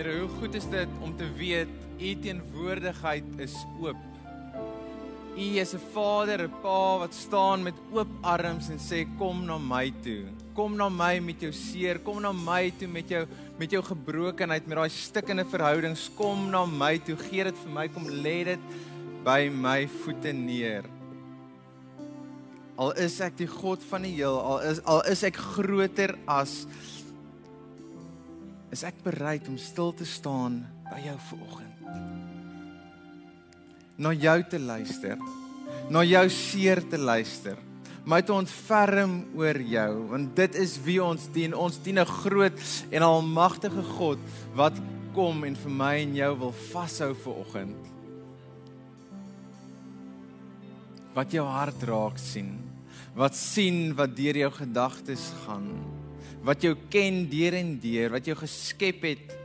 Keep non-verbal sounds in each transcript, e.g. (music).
Here, hoe goed is dit om te weet u teenwoordigheid is oop. U is 'n Vader, 'n Pa wat staan met oop arms en sê kom na my toe. Kom na my met jou seer, kom na my toe met jou met jou gebrokenheid, met daai stikkende verhoudings. Kom na my toe, gee dit vir my, kom lê dit by my voete neer. Al is ek die God van die heel, al is al is ek groter as is ek bereid om stil te staan by jou vanoggend. Na jou te luister, na jou seer te luister, my te ontferm oor jou, want dit is wie ons dien. Ons dien 'n groot en almagtige God wat kom en vir my en jou wil vashou vanoggend. Wat jou hart raak sien, wat sien wat deur jou gedagtes gaan wat jou ken deur en deur, wat jou geskep het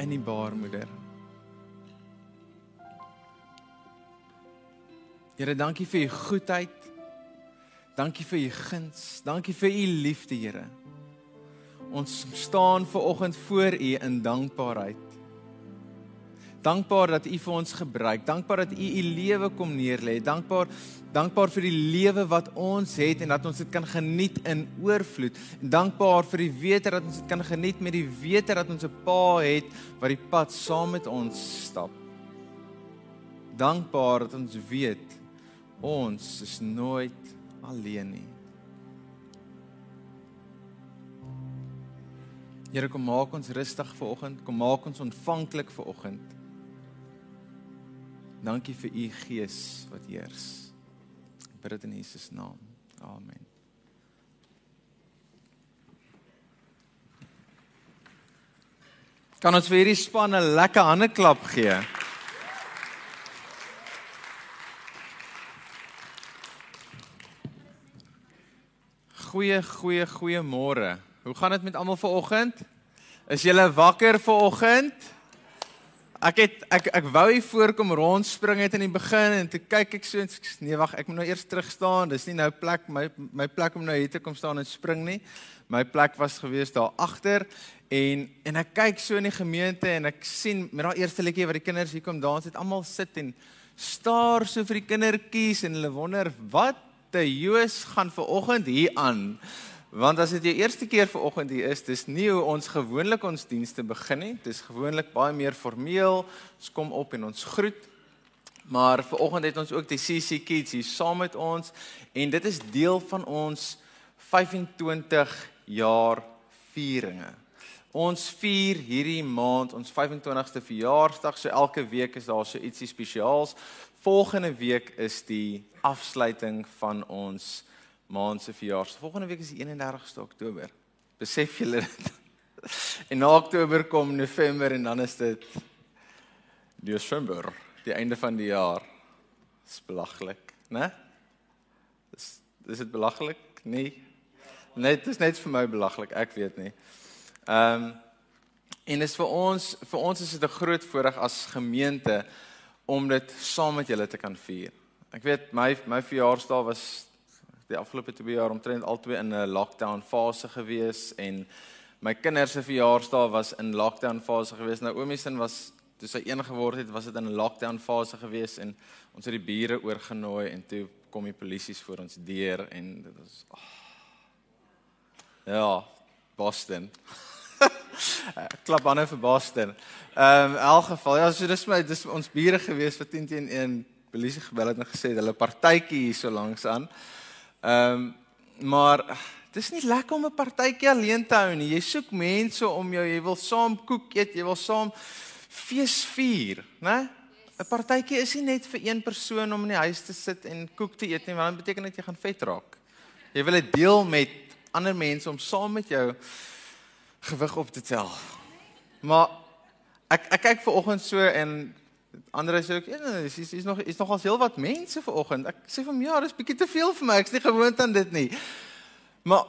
in die baarmoeder. Here, dankie vir u goedheid. Dankie vir u guns. Dankie vir u liefde, Here. Ons staan ver oggend voor u in dankbaarheid. Dankbaar dat U vir ons gebruik. Dankbaar dat U U lewe kom neerlê. Dankbaar dankbaar vir die lewe wat ons het en dat ons dit kan geniet in oorvloed. Dankbaar vir die wete dat ons dit kan geniet met die wete dat ons 'n Pa het wat die pad saam met ons stap. Dankbaar dat ons weet ons is nooit alleen nie. Here kom maak ons rustig vir oggend, kom maak ons ontvanklik vir oggend. Dankie vir u gees wat heers. Bid dit in Jesus naam. Amen. Kan ons vir hierdie span 'n lekker hande klap gee? Goeie, goeie, goeie môre. Hoe gaan dit met almal vanoggend? Is julle wakker vanoggend? Ek het ek ek wou hier voorkom rondspring het in die begin en toe kyk ek so nee wag ek moet nou eers terug staan. Dis nie nou plek my my plek om nou hier te kom staan en spring nie. My plek was gewees daar agter en en ek kyk so in die gemeente en ek sien met daai eerste liedjie wat die kinders hier kom dans het almal sit en staar so vir die kindertjies en hulle wonder wat te Joos gaan ver oggend hier aan Want as dit jou eerste keer vanoggend hier is, dis nie hoe ons gewoonlik ons dienste begin nie. Dis gewoonlik baie meer formeel. Ons kom op en ons groet. Maar vanoggend het ons ook die CC Kids hier saam met ons en dit is deel van ons 25 jaar vieringe. Ons vier hierdie maand ons 25ste verjaarsdag, so elke week is daar so ietsie spesiaals. Volgende week is die afsluiting van ons maand se verjaarsdag. Volgende week is die 31ste Oktober. Besef julle dit? (laughs) En na Oktober kom November en dan is dit Desember, die einde van die jaar. Dis belaglik, né? Dis dis dit belaglik? Nee. Net dis net vir my belaglik, ek weet nie. Ehm um, en is vir ons vir ons is dit 'n groot voorreg as gemeente om dit saam met julle te kan vier. Ek weet my my verjaarsdag was die afgelope 2 jaar omtrent albei in 'n lockdown fase gewees en my kinders se verjaarsdae was in lockdown fase gewees. Nou oomie se was toe sy een geword het, was dit in 'n lockdown fase gewees en ons het die bure oorgenooi en toe kom die polisie voor ons deur en dit was oh. Ja, Boston. (laughs) Klap aan vir Boston. Ehm um, in elk geval, ja, so dis my dis ons bure gewees vir 10 teen 1 polisie gebel het en gesê hulle partytjie hier so langs aan. Ehm um, maar dis nie lekker om 'n partytjie alleen te hou nie. Jy soek mense om jou, jy wil saam koek eet, jy wil saam fees vier, né? 'n Partytjie is nie net vir een persoon om in die huis te sit en koek te eet nie, want dit beteken dat jy gaan vet raak. Jy wil dit deel met ander mense om saam met jou gewig op te tel. Maar ek ek kyk ver oggend so en Ander sê ook, ja, is is is nog is nog al heel wat mense vanoggend. Ek sê vir my, ja, dis bietjie te veel vir my. Ek's nie gewoond aan dit nie. Maar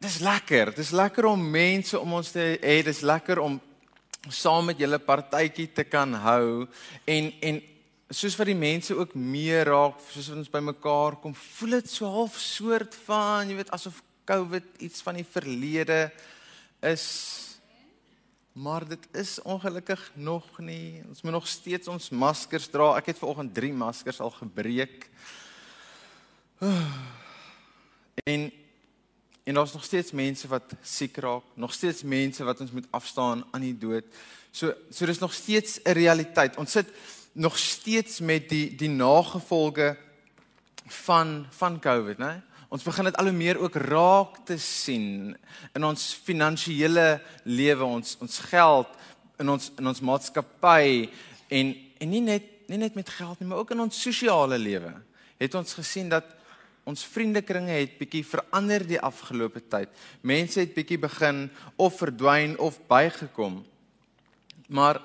dis lekker. Dis lekker om mense om ons te hê. Dis lekker om saam met julle partytjie te kan hou en en soos wat die mense ook meer raak, soos wat ons bymekaar kom, voel dit so half soort van, jy weet, asof COVID iets van die verlede is. Maar dit is ongelukkig nog nie. Ons moet nog steeds ons maskers dra. Ek het vanoggend 3 maskers al gebreek. (sighs) En en daar's nog steeds mense wat siek raak, nog steeds mense wat ons moet afstaan aan die dood. So so dis nog steeds 'n realiteit. Ons sit nog steeds met die die nagevolge van van COVID, né? Ons begin dit al hoe meer ook raak te sien in ons finansiële lewe, ons ons geld, in ons in ons maatskappy en en nie net nie net met geld nie, maar ook in ons sosiale lewe. Het ons gesien dat ons vriendekringe het bietjie verander die afgelope tyd. Mense het bietjie begin of verdwyn of bygekom. Maar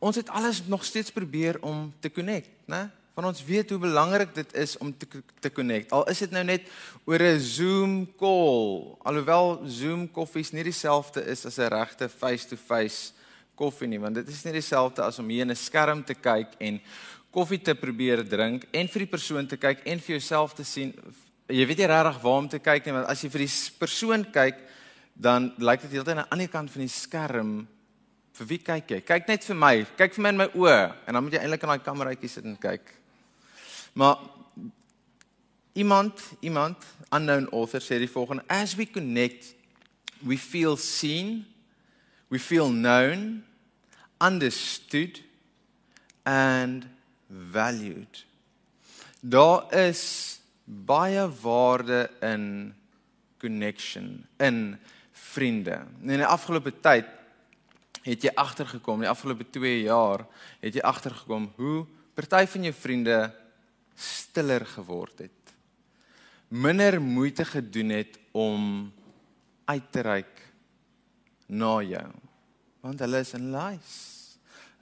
ons het alles nog steeds probeer om te connect, né? Want ons weet hoe belangrik dit is om te te connect. Al is dit nou net oor 'n Zoom call. Alhoewel Zoom koffies nie dieselfde is as 'n regte face-to-face koffie nie, want dit is nie dieselfde as om hier in 'n skerm te kyk en koffie te probeer drink en vir die persoon te kyk en vir jouself te sien. Jy weet nie regtig waar om te kyk nie, want as jy vir die persoon kyk, dan lyk dit heeltyd aan die ander kant van die skerm. Vir wie kyk jy? Kyk net vir my. Kyk vir my in my oë en dan moet jy eintlik in daai kameraitjie sit en kyk. Maar iemand, iemand unknown author sê die volgende: As we connect, we feel seen, we feel known, understood and valued. Daar is baie waarde in connection, in vriende. In die afgelope tyd het jy agtergekom, die afgelope 2 jaar het jy agtergekom hoe party van jou vriende stiller geword het. Minder moeite gedoen het om uit te reik na jou. Want hulle is in lies.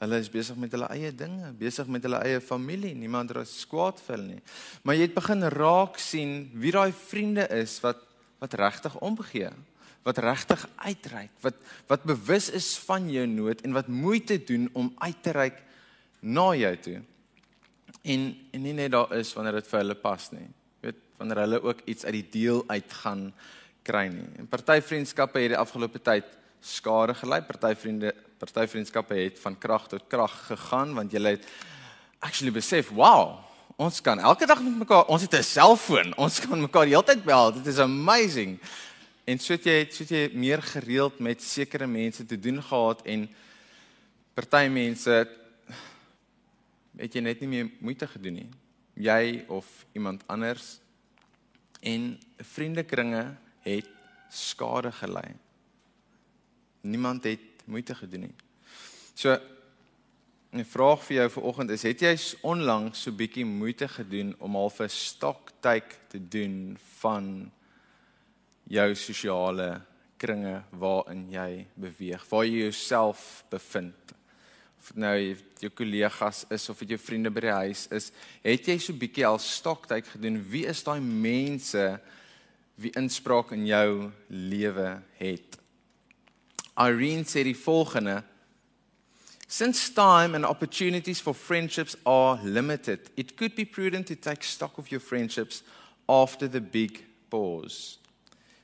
Hulle is besig met hulle eie dinge, besig met hulle eie familie. Niemand is kwaad vir hulle nie. Maar jy het begin raak sien wie daai vriende is wat wat regtig omgee, wat regtig uitreik, wat wat bewus is van jou nood en wat moeite doen om uit te reik na jou toe. En en nie net daar is wanneer dit vir hulle pas nie. Jy weet wanneer hulle ook iets uit die deel uitgaan kry nie. En party vriendskappe het die afgelope tyd skade gelei. Party vriende party vriendskappe het van krag tot krag gegaan want jy het actually besef, wow, ons kan elke dag met mekaar, ons het 'n selfoon, ons kan mekaar heeltyd bel. Dit is amazing. En so het jy so het jy meer gereeld met sekere mense te doen gehad en party mense het jy net nie meer moeite gedoen nie. Jy of iemand anders en vriendekringe het skade gelei. Niemand het moeite gedoen nie. So 'n vraag vir jou vanoggend is: het jy onlangs so bietjie moeite gedoen om al 'n stoktyk te doen van jou sosiale kringe waarin jy beweeg, waar jy jouself bevind? Nou jou kollegas is of dit jou vriende by die huis is, het jy so bietjie al stoktyk gedoen? Wie is daai mense wie inspraak in jou lewe het? Irene sê die volgende: Since time and opportunities for friendships are limited, it could be prudent to take stock of your friendships after the big pause.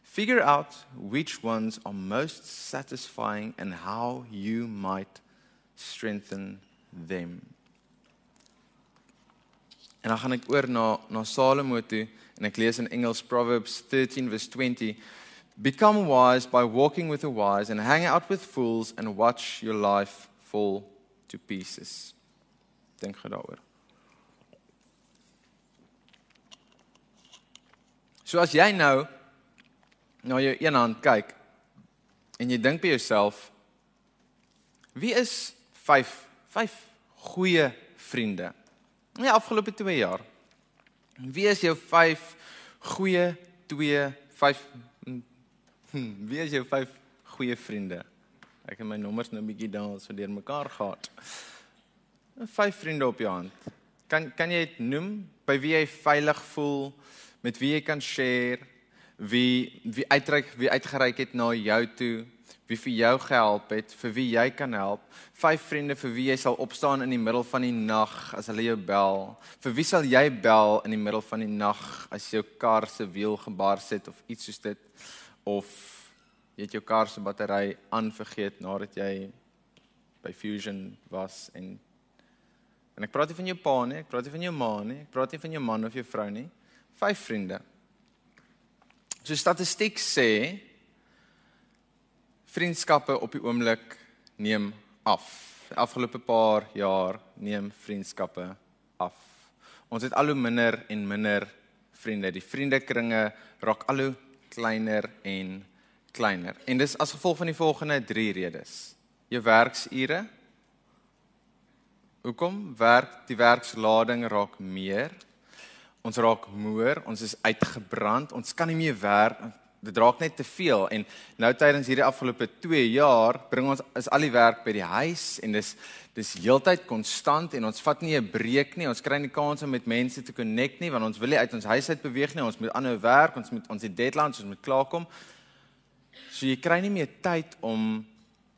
Figure out which ones are most satisfying and how you might strengthen them. En dan gaan ek oor na na Salomo toe en ek lees in Engels Proverbs 13 verse 20 Become wise by walking with the wise and hang out with fools and watch your life fall to pieces. Dink gou daaroor. So as jy nou na jou een hand kyk en jy dink by jouself wie is 5 5 goeie vriende in die afgelope 2 jaar? Wie is jou 5 goeie 2 5 Hm, wie is jou vyf goeie vriende? Ek het my nommers nou 'n bietjie daar so deur mekaar gehad. Vyf vriende op jou hand. Kan kan jy dit noem by wie jy veilig voel, met wie jy kan share, wie wie uitreik, wie uitgereik het na jou toe, wie vir jou gehelp het, vir wie jy kan help. Vyf vriende vir wie jy sal opstaan in die middel van die nag as hulle jou bel. Vir wie sal jy bel in die middel van die nag as jou kar se wiel gebars het of iets soos dit? of jy het jou kar se battery aanvergeet nadat jy by Fusion was en en ek praat nie van jou pa nie, ek praat nie van jou ma nie, ek praat nie van jou man of jou vrou nie. Vyf vriende. So statistiek sê vriendskappe op die oomblik neem af. Die afgelope paar jaar neem vriendskappe af. Ons het al hoe minder en minder vriende. Die vriendekringe raak al hoe kleiner en kleiner. En dis as gevolg van die volgende 3 redes. Jou werksure. Hoekom? Werk die werkslading raak meer. Ons raak moer, ons is uitgebrand, ons kan nie meer werk dit raak net te veel. En nou tydens hierdie afgelope 2 jaar bring ons is al die werk by die huis en dis dis heeltyd konstant en ons vat nie 'n breek nie. Ons kry nie kans om met mense te connect nie want ons wil nie uit ons huis uit beweeg nie. Ons moet aanhou werk ons moet ons die deadlines ons moet klaarkom. So jy kry nie meer tyd om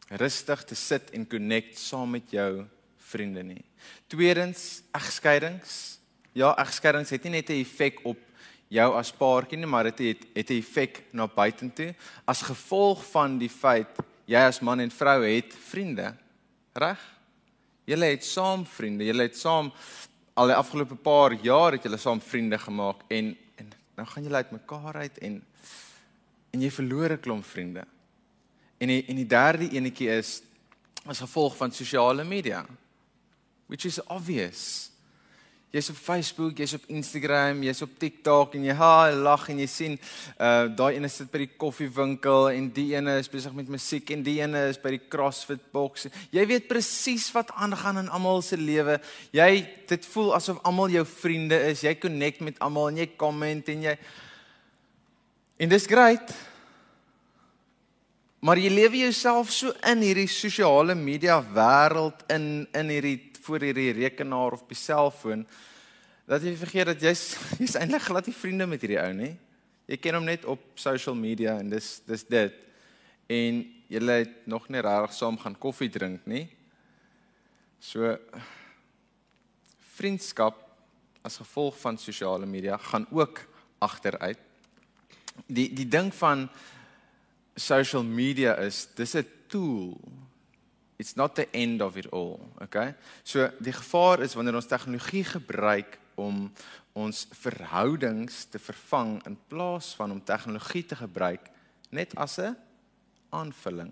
rustig te sit en connect saam met jou vriende nie. Tweedens egskeidings. Ja egskeidings het nie net 'n effek op jou as paartjie nie, maar dit het het 'n effek na buitentoe as gevolg van die feit jy as man en vrou het vriende. Reg? Julle het saam vriende. Julle het saam al die afgelope paar jaar het julle saam vriende gemaak en en nou gaan julle uitmekaar uit en en jy verloor 'n klomp vriende. En die, en die derde enetjie is as gevolg van sosiale media. Which is obvious. Jy's op Facebook, jy's op Instagram, jy's op TikTok en jy ha lag en jy sien uh daai ene sit by die koffiewinkel en die ene is besig met musiek en die ene is by die CrossFit box. Jy weet presies wat aangaan in almal se lewe. Jy dit voel asof almal jou vriende is. Jy connect met almal en jy comment en jy En dis great. Maar jy lewe jouself so in hierdie sosiale media wêreld in in hierdie voor hierdie rekenaar of op die selfoon dat jy vergeet dat jy's (laughs) jy's eintlik glad nie vriende met hierdie ou nie. Jy ken hom net op social media en dis dis dit. En julle het nog nie regtig saam gaan koffie drink nie. So vriendskap as gevolg van sosiale media gaan ook agteruit. Die die ding van social media is dis 'n tool It's not the end of it all, okay? So die gevaar is wanneer ons tegnologie gebruik om ons verhoudings te vervang in plaas van om tegnologie te gebruik net as 'n aanvulling.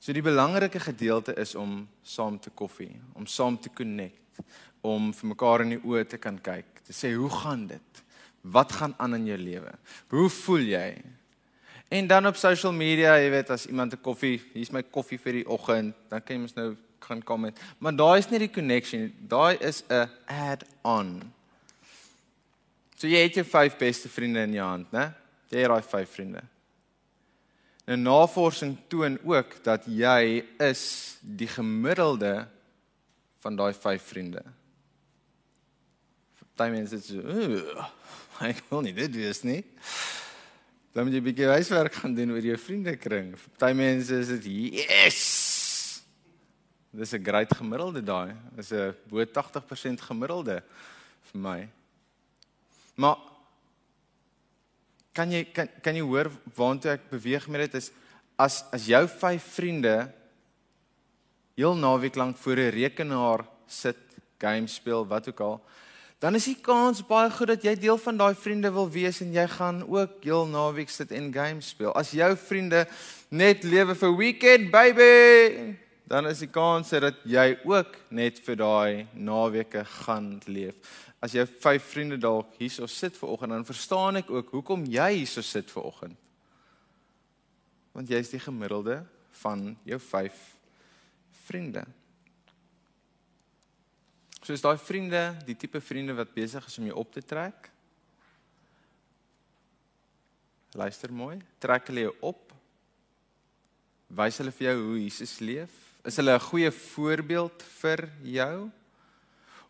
So die belangrike gedeelte is om saam te koffie, om saam te connect, om vir mekaar in die oë te kan kyk, te sê hoe gaan dit? Wat gaan aan in jou lewe? Hoe voel jy? En dan op social media, jy weet as iemand 'n koffie, hier's my koffie vir die oggend, dan kan jy mos nou gaan comment. Maar daai is nie die connection, daai is 'n add-on. So jy het jou vyf beste vriende in jou hand, né? Jy het daai vyf vriende. Nou navorsing toon ook dat jy is die gemiddelde van daai vyf vriende. Party mense sê, "Ooh, (laughs) ek wil nie dit wees nie." Dan moet jy 'n bietjie huiswerk gaan doen oor jou vriendekring. Party mense is dit yes. Dis 'n great gemiddelde daai. Dis 'n bo 80% gemiddelde vir my. Maar kan jy kan kan jy hoor waantoe ek beweeg met dit is as as jou vyf vriende heel naweek lank voor 'n rekenaar sit, game speel, wat ook al, dan is die kans baie goed dat jy deel van daai vriende wil wees en jy gaan ook heel naweek sit en games speel. As jou vriende net lewe vir weekend baby, dan is die kans dat jy ook net vir daai naweke gaan leef. As jy vyf vriende dalk hierso sit ver oggend, dan verstaan ek ook hoekom jy hierso sit ver oggend. Want jy is die gemiddelde van jou vyf vriende. So is daai vriende, die tipe vriende wat besig is om jou op te trek. Luister mooi, trek hulle jou op. Wys hulle vir jou hoe Jesus leef? Is hulle 'n goeie voorbeeld vir jou?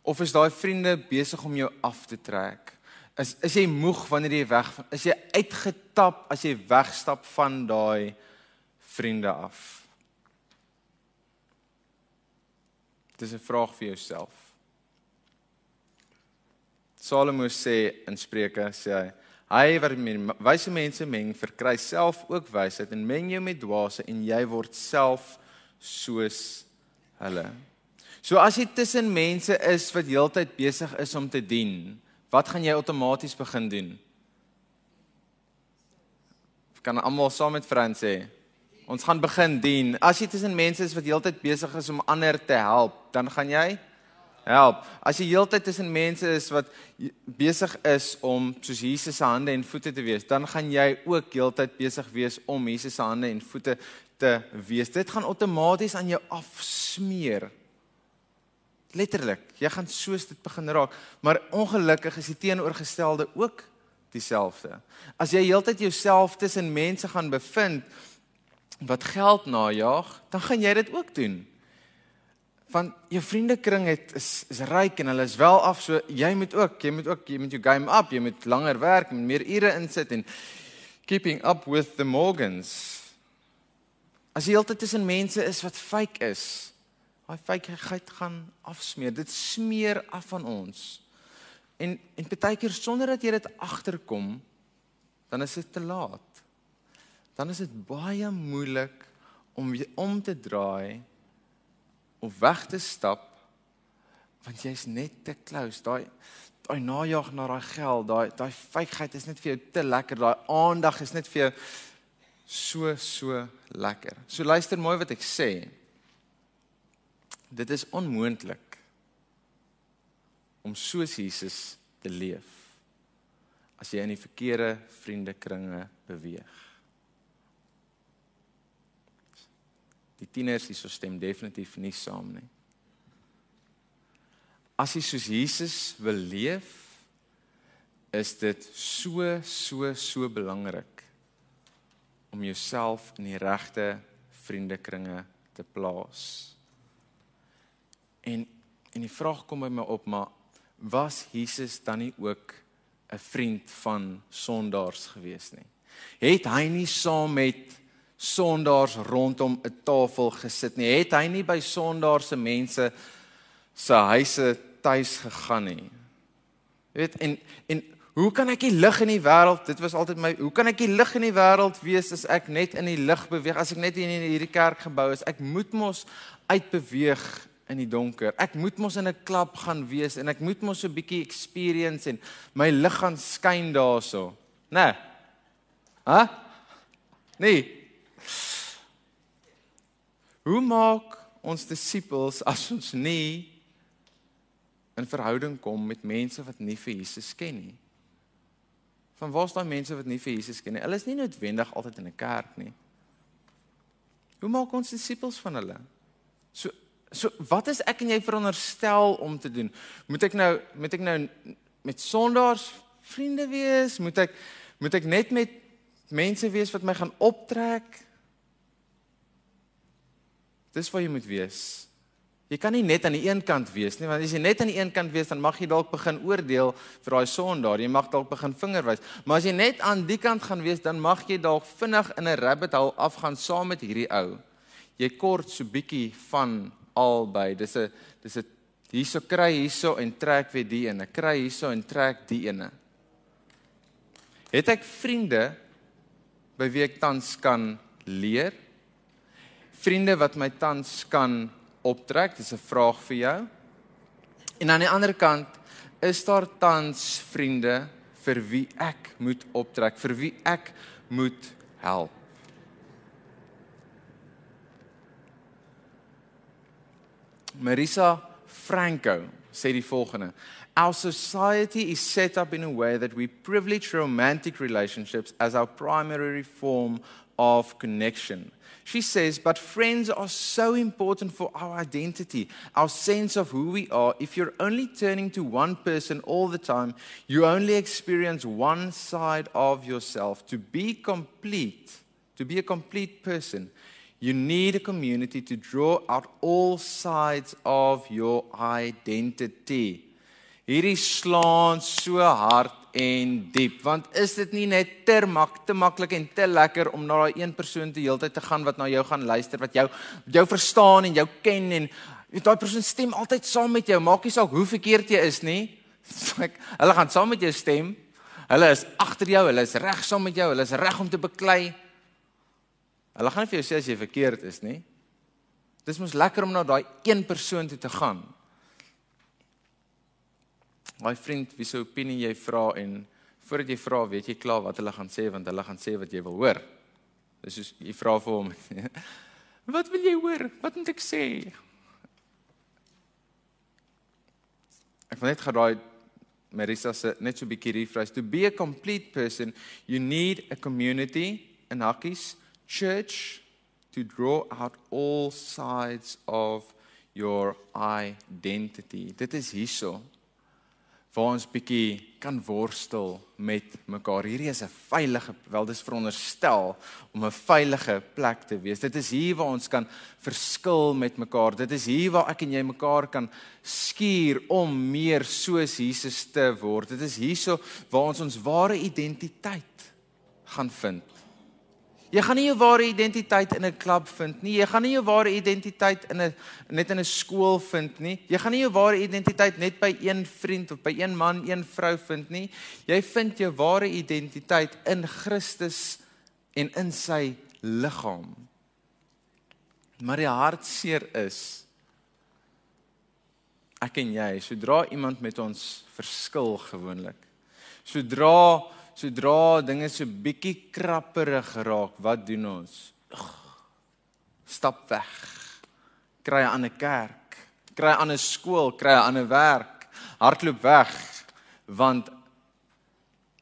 Of is daai vriende besig om jou af te trek? Is is jy moeg wanneer jy weg is jy uitgetap as jy wegstap van daai vriende af? Dis 'n vraag vir jouself. Salomo sê in Spreuke sê hy Hy wat met wyse mense meng, verkry self ook wysheid en meng jou met dwaase en jy word self soos hulle. So as jy tussen mense is wat heeltyd besig is om te dien, wat gaan jy outomaties begin doen? Kan almal saam met Frans sê? Ons gaan begin dien. As jy tussen mense is wat heeltyd besig is om ander te help, dan gaan jy help. As jy heeltyd tussen mense is wat besig is om soos Jesus se hande en voete te wees, dan gaan jy ook heeltyd besig wees om Jesus se hande en voete te wees. Dit gaan outomaties aan jou afsmeer. Letterlik, jy gaan soos dit begin raak, maar ongelukkig is die teenoorgestelde ook dieselfde. As jy heeltyd jouself tussen mense gaan bevind wat geld najag, dan gaan jy dit ook doen. Want jou vriendekring het is, is ryk en hulle is wel af, so jy moet ook, jy moet ook jy moet jou game up, jy moet langer werk, met meer ure insit en keeping up with the Morgans. As jy heeltyd tussen mense is wat fake is, Daai feitheid gaan afsmeer. Dit smeer af van ons. En en baie keer sonder dat jy dit agterkom, dan is dit te laat. Dan is dit baie moeilik om om te draai of weg te stap want jy's net te close. Daai daai najag na daai geld, daai daai feitheid is net vir jou te lekker. Daai aandag is net vir jou so so lekker. So luister mooi wat ek sê. Dit is onmoontlik om soos Jesus te leef as jy in die verkeerde vriendekringe beweeg. Die tieners hier so stem definitief nie saam nie. As jy soos Jesus wil leef, is dit so so so belangrik om jouself in die regte vriendekringe te plaas. En en die vraag kom by my op, maar was Jesus dan nie ook 'n vriend van sondaars gewees nie? Het hy nie saam met sondaars rondom 'n tafel gesit nie? Het hy nie by sondaars se mense se huise tuis gegaan nie? Jy weet en en hoe kan ek die lig in die wêreld? Dit was altyd my hoe kan ek die lig in die wêreld wees as ek net in die lig beweeg? As ek net in hierdie kerk gebou is, ek moet mos uitbeweeg in die donker. Ek moet mos in 'n klub gaan wees en ek moet mos so 'n bietjie experience en my lig gaan skyn daarso. Né? Nee. Hæ? Nee. Hoe maak ons disippels as ons nie in verhouding kom met mense wat nie vir Jesus ken nie? Van waar is daai mense wat nie vir Jesus ken nie? Hulle is nie noodwendig altyd in 'n kerk nie. Hoe maak ons disippels van hulle? So So wat is ek en jy veronderstel om te doen? Moet ek nou moet ek nou met sondaars vriende wees? Moet ek moet ek net met mense wees wat my gaan optrek? Dis wat jy moet wees. Jy kan nie net aan die een kant wees nie, want as jy net aan die een kant wees, dan mag jy dalk begin oordeel vir daai sondaar. Jy mag dalk begin vingerwys. Maar as jy net aan die kant gaan wees, dan mag jy dalk vinnig in 'n rabbit hole afgaan saam met hierdie ou. Jy kort so bietjie van albei. Dis 'n dis 'n hierso kry hierso en trek weer die ene. Kry hierso en trek die ene. Het ek vriende by wie ek tans kan leer? Vriende wat my tans kan optrek? Dis 'n vraag vir jou. En aan die ander kant is daar tans vriende vir wie ek moet optrek, vir wie ek moet help. Marisa Franco sê die volgende: Our society is set up in a way that we privilege romantic relationships as our primary form of connection. She says, but friends are so important for our identity, our sense of who we are. If you're only turning to one person all the time, you only experience one side of yourself. To be complete, to be a complete person, You need a community to draw out all sides of your identity. Hierdie slaan so hard en diep, want is dit nie net te mak te maklik en te lekker om na daai een persoon te heeltyd te gaan wat na jou gaan luister, wat jou jou verstaan en jou ken en daai persoon stem altyd saam met jou, maak nie saak hoe verkeerd jy is nie. (laughs) Ek hulle gaan saam met jou stem. Hulle is agter jou, hulle is reg saam met jou, hulle is reg om te beklei. Hulle gaan nie vir jou sê as jy verkeerd is nie. Dis mos lekker om na daai een persoon toe te gaan. My vriend, wie se opinie jy vra en voordat jy vra, weet jy klaar wat hulle gaan sê want hulle gaan sê wat jy wil hoor. Dis soos jy vra vir hom. (laughs) wat wil jy hoor? Wat moet ek sê? Ek wil net geraai Marisa se net so 'n bietjie rephrase. To be a complete person, you need a community, an hakkies, church to draw out all sides of your identity. Dit is hierso waar ons bietjie kan worstel met mekaar. Hierdie is 'n veilige, wel dis veronderstel om 'n veilige plek te wees. Dit is hier waar ons kan verskil met mekaar. Dit is hier waar ek en jy mekaar kan skuur om meer soos Jesus te word. Dit is hierso waar ons ons ware identiteit gaan vind. Jy gaan nie jou ware identiteit in 'n klub vind nie. Jy gaan nie jou ware identiteit in 'n net in 'n skool vind nie. Jy gaan nie jou ware identiteit net by een vriend of by een man, een vrou vind nie. Jy vind jou ware identiteit in Christus en in sy liggaam. Maar die hartseer is ek en jy, sodra iemand met ons verskil gewoonlik. Sodra sodra dinge so bietjie krapperig geraak, wat doen ons? Stap weg. Kry 'n ander kerk, kry 'n ander skool, kry 'n ander werk. Hardloop weg want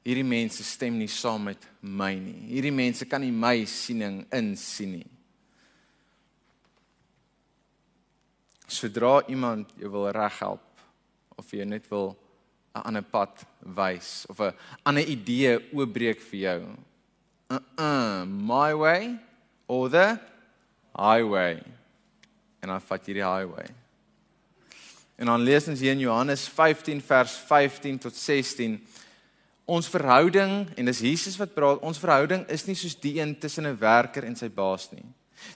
hierdie mense stem nie saam met my nie. Hierdie mense kan nie my siening insien nie. Sodra iemand jou wil reghelp of jy net wil 'n ander pad wys of 'n ander idee oopbreek vir jou. Uh uh, my way or the highway. En dan vat jy die highway. En dan lees ons hier in Johannes 15 vers 15 tot 16 ons verhouding en dis Jesus wat praat, ons verhouding is nie soos die een tussen 'n werker en sy baas nie.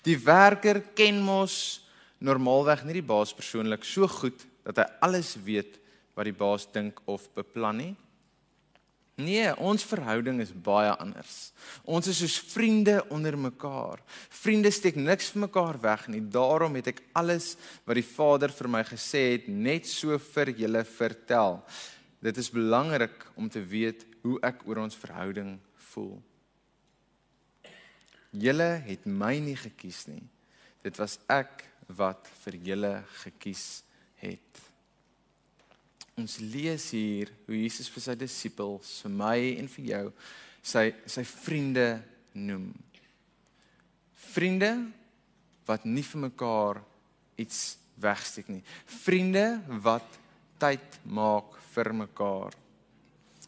Die werker ken mos normaalweg nie die baas persoonlik so goed dat hy alles weet wat die baas dink of beplan nie. Nee, ons verhouding is baie anders. Ons is soos vriende onder mekaar. Vriende steek niks vir mekaar weg nie. Daarom het ek alles wat die Vader vir my gesê het net so vir julle vertel. Dit is belangrik om te weet hoe ek oor ons verhouding voel. Julle het my nie gekies nie. Dit was ek wat vir julle gekies het. Ons lees hier hoe Jesus vir sy disippels, vir my en vir jou, sy sy vriende noem. Vriende wat nie vir mekaar iets wegsteek nie. Vriende wat tyd maak vir mekaar.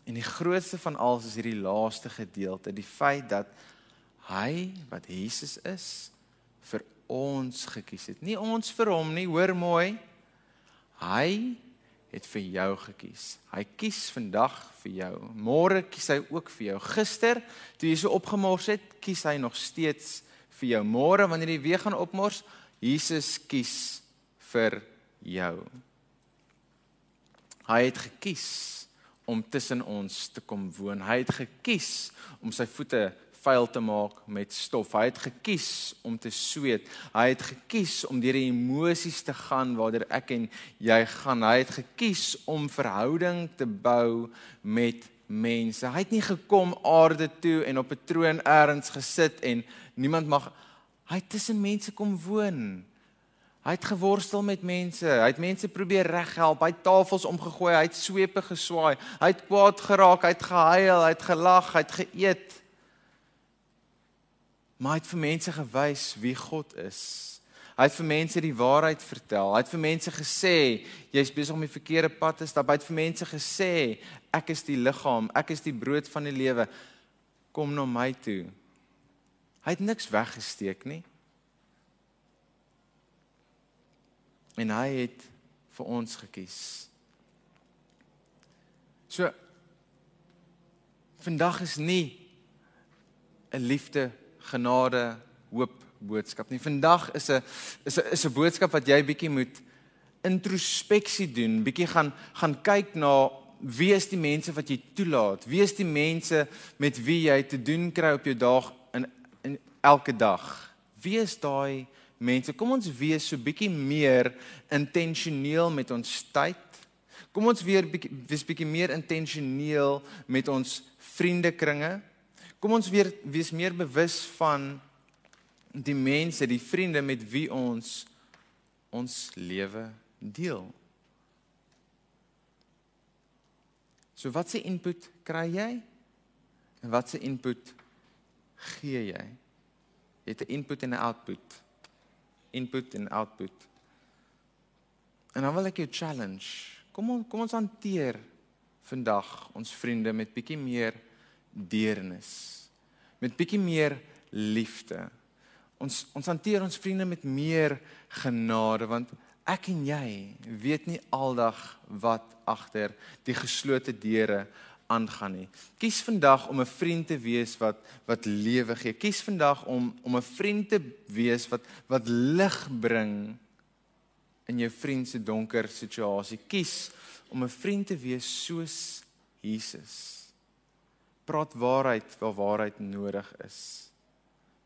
En die grootste van alles is hierdie laaste gedeelte, die feit dat hy wat Jesus is vir ons gekies het. Nie ons vir hom nie, hoor mooi. Hy het vir jou gekies. Hy kies vandag vir jou. Môre kies hy ook vir jou. Gister, toe jy so opgemors het, kies hy nog steeds vir jou. Môre wanneer jy weer gaan opmors, Jesus kies vir jou. Hy het gekies om tussen ons te kom woon. Hy het gekies om sy voete vuil te maak met stof. Hy het gekies om te sweet. Hy het gekies om deur die emosies te gaan waardeur ek en jy gaan. Hy het gekies om verhouding te bou met mense. Hy het nie gekom aarde toe en op 'n troon eers gesit en niemand mag hy tussen mense kom woon. Hy het geworstel met mense. Hy het mense probeer reghelp. Hy het tafels omgegooi, hy het swepe geswaai. Hy het kwaad geraak, hy het gehuil, hy het gelag, hy het geëet. Maar hy het vir mense gewys wie God is. Hy het vir mense die waarheid vertel. Hy het vir mense gesê jy's besig om die verkeerde pad te stap. Hy het vir mense gesê ek is die liggaam, ek is die brood van die lewe. Kom na my toe. Hy het niks weggesteek nie. En hy het vir ons gekies. So vandag is nie 'n liefde genade, hoop boodskap nie. Vandag is 'n is 'n is 'n boodskap wat jy bietjie moet introspeksie doen, bietjie gaan gaan kyk na wie is die mense wat jy toelaat? Wie is die mense met wie jy te doen kry op jou dag in in elke dag? Wie is daai mense? Kom ons wees so bietjie meer intentioneel met ons tyd. Kom ons weer bietjie wees bietjie meer intentioneel met ons vriendekringe. Kom ons weer wees meer bewus van die mense, die vriende met wie ons ons lewe deel. So wat se input kry jy? En wat se input gee jy? Jy het 'n input en 'n output. Input en output. En dan wil ek jou challenge. Kom on, kom ons hanteer vandag ons vriende met bietjie meer deernis. Met bietjie meer liefde. Ons ons hanteer ons vriende met meer genade want ek en jy weet nie aldag wat agter die geslote deure aangaan nie. Kies vandag om 'n vriend te wees wat wat lewe gee. Kies vandag om om 'n vriend te wees wat wat lig bring in jou vriend se donker situasie. Kies om 'n vriend te wees soos Jesus. Praat waarheid waar waarheid nodig is.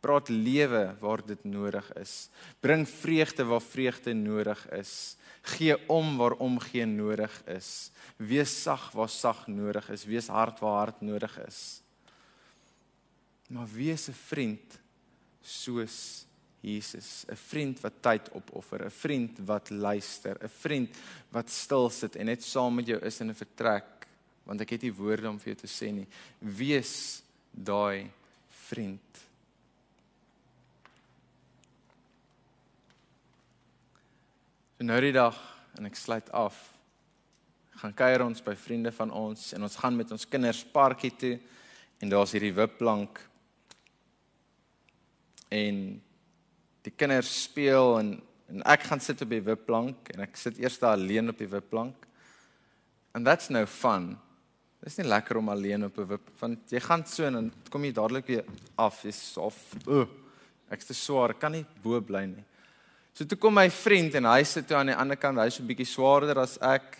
Praat lewe waar dit nodig is. Bring vreugde waar vreugde nodig is. Gee om waar omgee nodig is. Wees sag waar sag nodig is. Wees hard waar hard nodig is. Maar wees 'n vriend soos Jesus, 'n vriend wat tyd opoffer, 'n vriend wat luister, 'n vriend wat stil sit en net saam met jou is in 'n vertrek, want ek het nie woorde om vir jou te sê nie. Wees daai vriend. So nou die dag en ek sluit af. Gaan kuier ons by vriende van ons en ons gaan met ons kinders parkie toe en daar's hierdie wipplank. En die kinders speel en en ek gaan sit op die wipplank en ek sit eers daar alleen op die wipplank. And that's no fun. Dit is nie lekker om alleen op 'n wip want jy gaan so en dan kom jy dadelik weer af. Jy's of uh, ek's te swaar, kan nie bo bly nie. So toe kom my vriend en hy sit toe aan die ander kant, hy's so 'n bietjie swaarder as ek.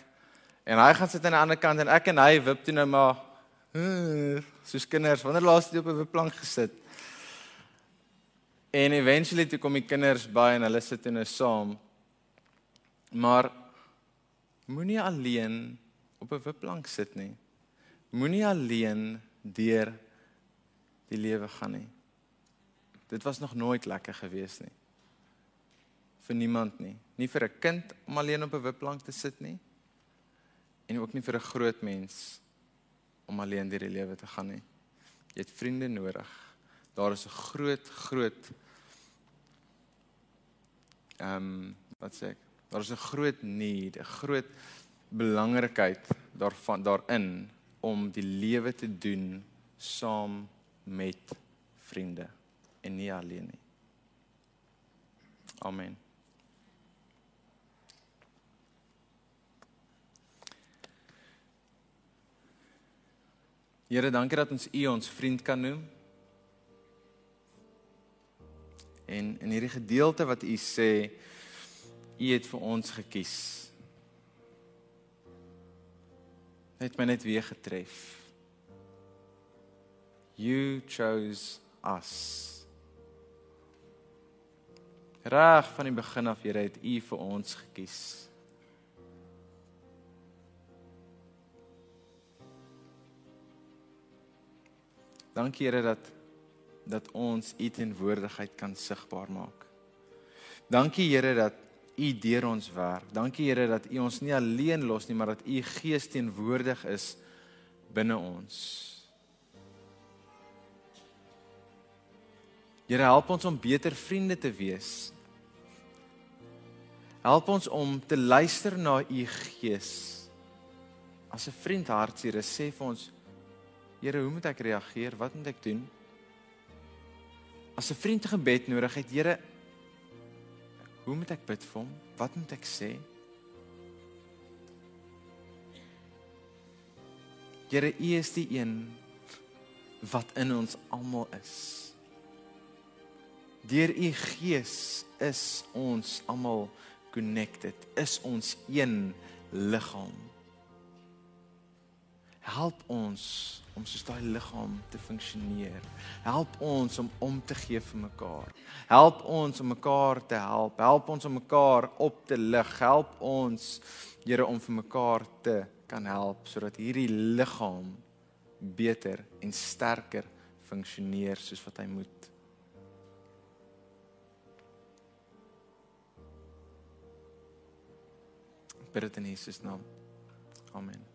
En hy gaan sit aan die ander kant en ek en hy wip toe nou maar uh, soos kinders, wanneer laas jy op 'n plank gesit? En eventually toe kom die kinders by en hulle sit in 'n saam. Maar moenie alleen op 'n wipplank sit nie. Moenie alleen deur die lewe gaan nie. Dit was nog nooit lekker gewees nie vir niemand nie. Nie vir 'n kind om alleen op 'n wipplank te sit nie. En ook nie vir 'n groot mens om alleen deur die lewe te gaan nie. Jy het vriende nodig. Daar is 'n groot groot ehm um, wat sê ek? Daar is 'n groot need, 'n groot belangrikheid daarvan daarin om die lewe te doen saam met vriende en nie alleen nie. Amen. Here, dankie dat ons U ons vriend kan noem. En in hierdie gedeelte wat U sê, U het vir ons gekies. Het my net weer getref. You chose us. Reg van die begin af, Here, het U vir ons gekies. Dankie Here dat dat ons U teenwoordigheid kan sigbaar maak. Dankie Here dat U deur ons werk. Dankie Here dat U ons nie alleen los nie, maar dat U Gees teenwoordig is binne ons. Here help ons om beter vriende te wees. Help ons om te luister na U Gees. As 'n vriend hartseer sê vir ons Here, hoe moet ek reageer? Wat moet ek doen? As 'n vriend gebed nodig het, Here, hoe moet ek bid vir hom? Wat moet ek sê? Here, U is die een wat in ons almal is. Deur U Gees is ons almal connected. Is ons een liggaam. Help ons om soos daai liggaam te funksioneer. Help ons om om te gee vir mekaar. Help ons om mekaar te help. Help ons om mekaar op te lig. Help ons Here om vir mekaar te kan help sodat hierdie liggaam beter en sterker funksioneer soos wat hy moet. Bid dit in Jesus naam. Amen.